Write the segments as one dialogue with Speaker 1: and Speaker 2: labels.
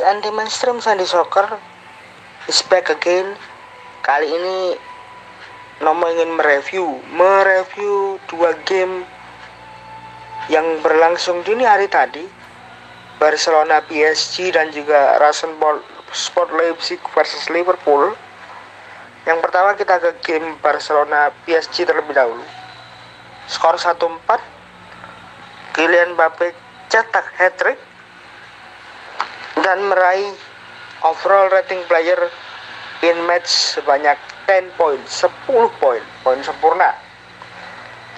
Speaker 1: anti mainstream Sandi Soccer is back again. Kali ini Nomo ingin mereview, mereview dua game yang berlangsung dini hari tadi. Barcelona PSG dan juga Rasenball Sport Leipzig versus Liverpool. Yang pertama kita ke game Barcelona PSG terlebih dahulu. Skor 1-4. Kylian Mbappe cetak hat-trick dan meraih overall rating player in match sebanyak 10 poin, 10 poin, poin sempurna.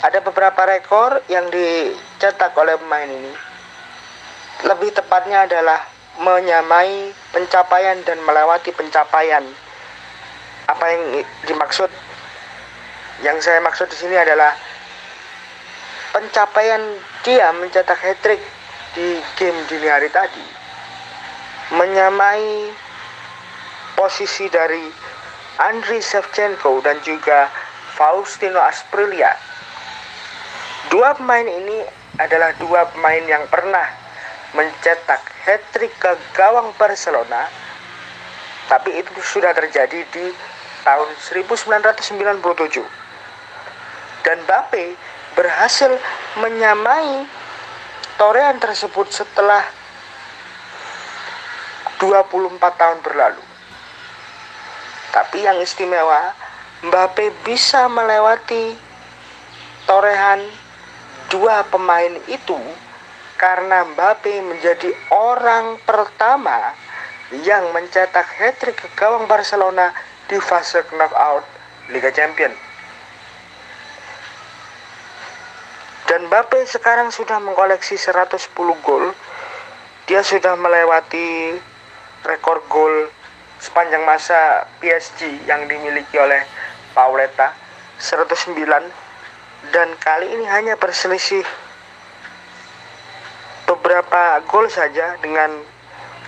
Speaker 1: Ada beberapa rekor yang dicetak oleh pemain ini. Lebih tepatnya adalah menyamai pencapaian dan melewati pencapaian. Apa yang dimaksud? Yang saya maksud di sini adalah pencapaian dia mencetak hat-trick di game dini hari tadi menyamai posisi dari Andriy Shevchenko dan juga Faustino Asprilia. Dua pemain ini adalah dua pemain yang pernah mencetak hat-trick ke gawang Barcelona tapi itu sudah terjadi di tahun 1997 dan Mbappe berhasil menyamai torehan tersebut setelah 24 tahun berlalu. Tapi yang istimewa, Mbappe bisa melewati torehan dua pemain itu karena Mbappe menjadi orang pertama yang mencetak hat-trick ke gawang Barcelona di fase knockout Liga Champions. Dan Mbappe sekarang sudah mengkoleksi 110 gol. Dia sudah melewati rekor gol sepanjang masa PSG yang dimiliki oleh Pauleta 109 dan kali ini hanya berselisih beberapa gol saja dengan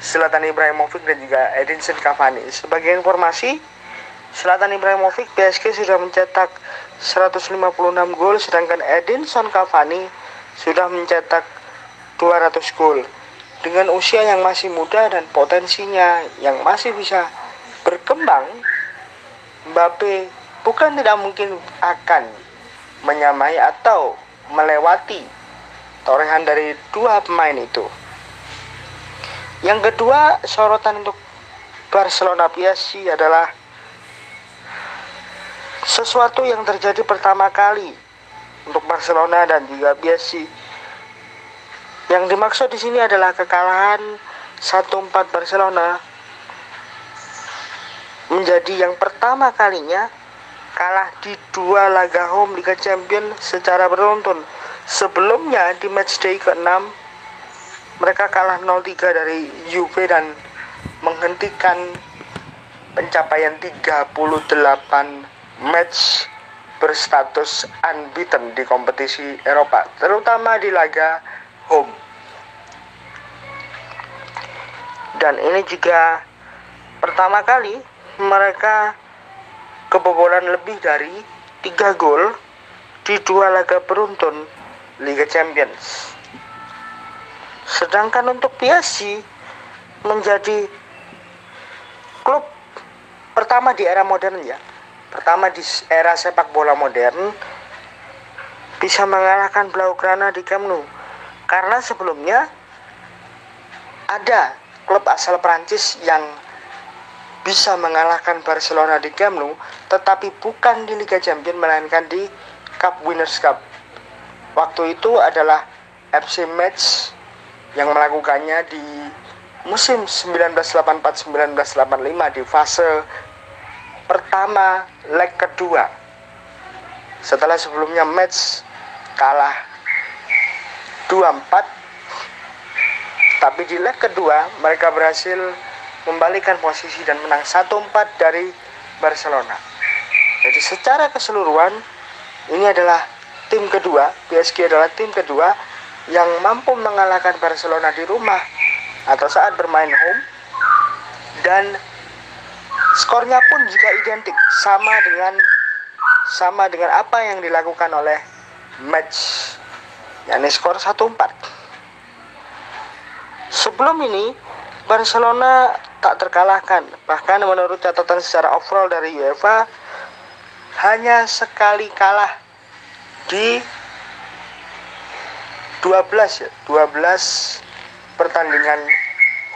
Speaker 1: Selatan Ibrahimovic dan juga Edinson Cavani. Sebagai informasi, Selatan Ibrahimovic PSG sudah mencetak 156 gol sedangkan Edinson Cavani sudah mencetak 200 gol. Dengan usia yang masih muda dan potensinya yang masih bisa berkembang, Mbappe bukan tidak mungkin akan menyamai atau melewati torehan dari dua pemain itu. Yang kedua, sorotan untuk Barcelona PSG adalah sesuatu yang terjadi pertama kali untuk Barcelona dan juga PSG. Yang dimaksud di sini adalah kekalahan 1-4 Barcelona menjadi yang pertama kalinya kalah di dua laga home Liga Champions secara beruntun. Sebelumnya di matchday ke-6 mereka kalah 0-3 dari Juve dan menghentikan pencapaian 38 match berstatus unbeaten di kompetisi Eropa, terutama di laga home. Dan ini juga pertama kali mereka kebobolan lebih dari 3 gol di dua laga beruntun Liga Champions. Sedangkan untuk PSG menjadi klub pertama di era modern ya pertama di era sepak bola modern bisa mengalahkan Blaugrana di Camp Nou karena sebelumnya ada klub asal Prancis yang bisa mengalahkan Barcelona di Camp Nou tetapi bukan di Liga Champions melainkan di Cup Winners Cup. Waktu itu adalah FC Metz yang melakukannya di musim 1984-1985 di fase pertama leg kedua. Setelah sebelumnya match kalah 2-4 tapi di leg kedua mereka berhasil membalikan posisi dan menang 1-4 dari Barcelona. Jadi secara keseluruhan ini adalah tim kedua PSG adalah tim kedua yang mampu mengalahkan Barcelona di rumah atau saat bermain home. Dan skornya pun juga identik sama dengan sama dengan apa yang dilakukan oleh match yakni skor 1-4 sebelum ini Barcelona tak terkalahkan. Bahkan menurut catatan secara overall dari UEFA hanya sekali kalah di 12 ya, 12 pertandingan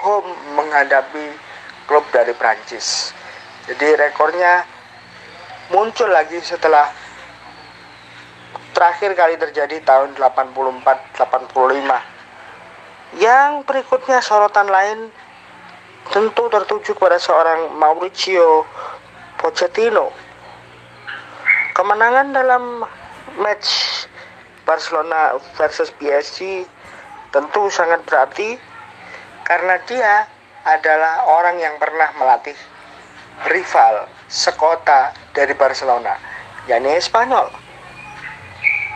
Speaker 1: home menghadapi klub dari Prancis. Jadi rekornya muncul lagi setelah terakhir kali terjadi tahun 84-85 yang berikutnya sorotan lain tentu tertuju kepada seorang Mauricio Pochettino. Kemenangan dalam match Barcelona versus PSG tentu sangat berarti karena dia adalah orang yang pernah melatih rival sekota dari Barcelona, yakni Spanyol.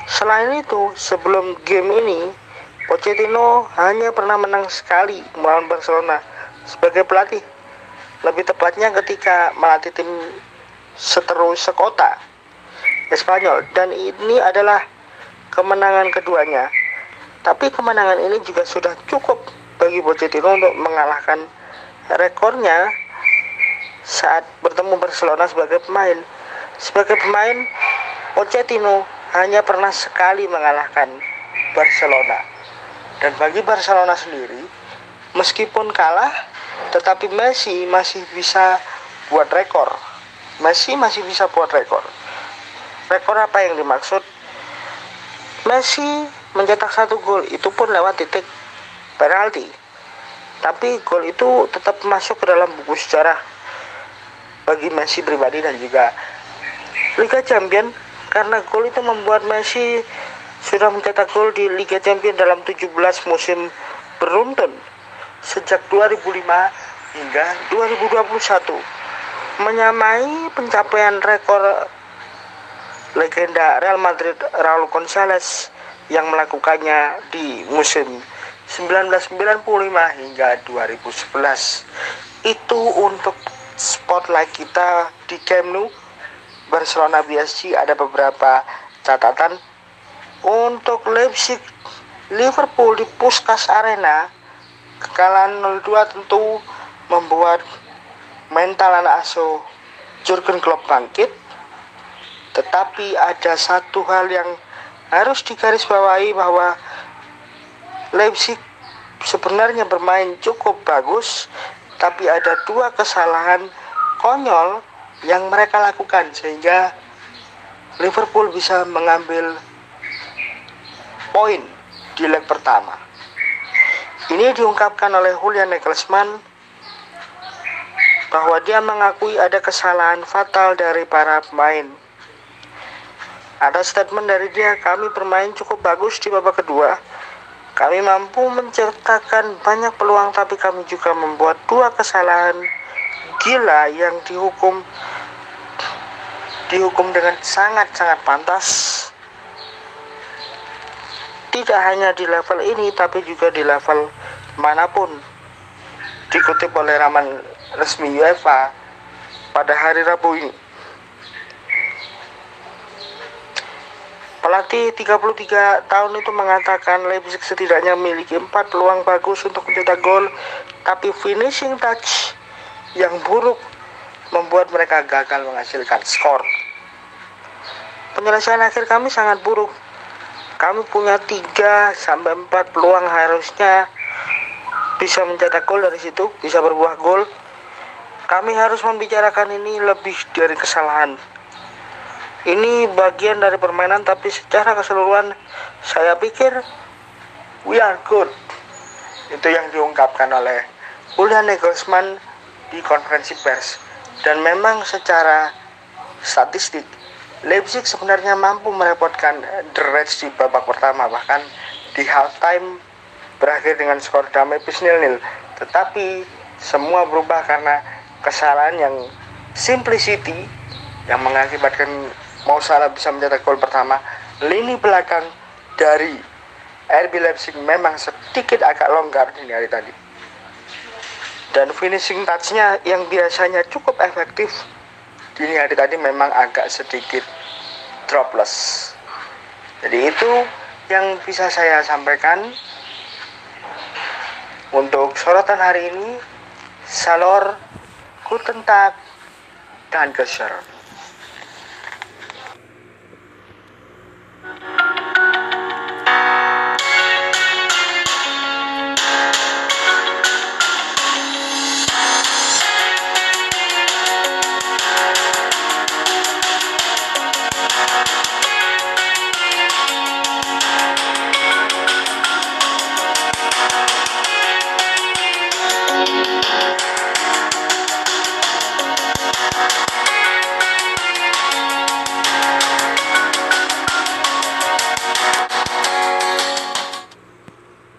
Speaker 1: Selain itu, sebelum game ini, Pochettino hanya pernah menang sekali melawan Barcelona sebagai pelatih. Lebih tepatnya ketika melatih tim seteru sekota Espanyol dan ini adalah kemenangan keduanya. Tapi kemenangan ini juga sudah cukup bagi Pochettino untuk mengalahkan rekornya saat bertemu Barcelona sebagai pemain. Sebagai pemain, Pochettino hanya pernah sekali mengalahkan Barcelona. Dan bagi Barcelona sendiri, meskipun kalah, tetapi Messi masih bisa buat rekor. Messi masih bisa buat rekor. Rekor apa yang dimaksud? Messi mencetak satu gol, itu pun lewat titik penalti. Tapi gol itu tetap masuk ke dalam buku sejarah bagi Messi pribadi dan juga Liga Champion karena gol itu membuat Messi sudah mencetak gol di Liga Champions dalam 17 musim beruntun. Sejak 2005 hingga 2021 menyamai pencapaian rekor legenda Real Madrid Raul Gonzalez yang melakukannya di musim 1995 hingga 2011 itu untuk spotlight kita di Camp Nou Barcelona PSG ada beberapa catatan. Untuk Leipzig Liverpool di Puskas Arena kekalahan 0-2 tentu membuat mental anak asuh Jurgen Klopp bangkit. Tetapi ada satu hal yang harus digarisbawahi bahwa Leipzig sebenarnya bermain cukup bagus tapi ada dua kesalahan konyol yang mereka lakukan sehingga Liverpool bisa mengambil poin di leg pertama. Ini diungkapkan oleh Julian Nagelsmann bahwa dia mengakui ada kesalahan fatal dari para pemain. Ada statement dari dia, kami bermain cukup bagus di babak kedua. Kami mampu menciptakan banyak peluang tapi kami juga membuat dua kesalahan gila yang dihukum dihukum dengan sangat-sangat pantas. Tidak hanya di level ini tapi juga di level mana pun. Dikutip oleh raman resmi UEFA pada hari Rabu ini. Pelatih 33 tahun itu mengatakan Leipzig setidaknya memiliki empat peluang bagus untuk mencetak gol, tapi finishing touch yang buruk membuat mereka gagal menghasilkan skor. Penyelesaian akhir kami sangat buruk kami punya 3 sampai 4 peluang harusnya bisa mencetak gol dari situ, bisa berbuah gol. Kami harus membicarakan ini lebih dari kesalahan. Ini bagian dari permainan tapi secara keseluruhan saya pikir we are good. Itu yang diungkapkan oleh Julian Nagelsmann di konferensi pers. Dan memang secara statistik Leipzig sebenarnya mampu merepotkan The Reds di babak pertama bahkan di half time berakhir dengan skor damai plus nil-nil tetapi semua berubah karena kesalahan yang simplicity yang mengakibatkan mau salah bisa mencetak gol pertama. Lini belakang dari RB Leipzig memang sedikit agak longgar di hari tadi dan finishing touchnya yang biasanya cukup efektif dini hari tadi memang agak sedikit dropless jadi itu yang bisa saya sampaikan Untuk sorotan hari ini, Salor, Guten Tag, dan Gesser.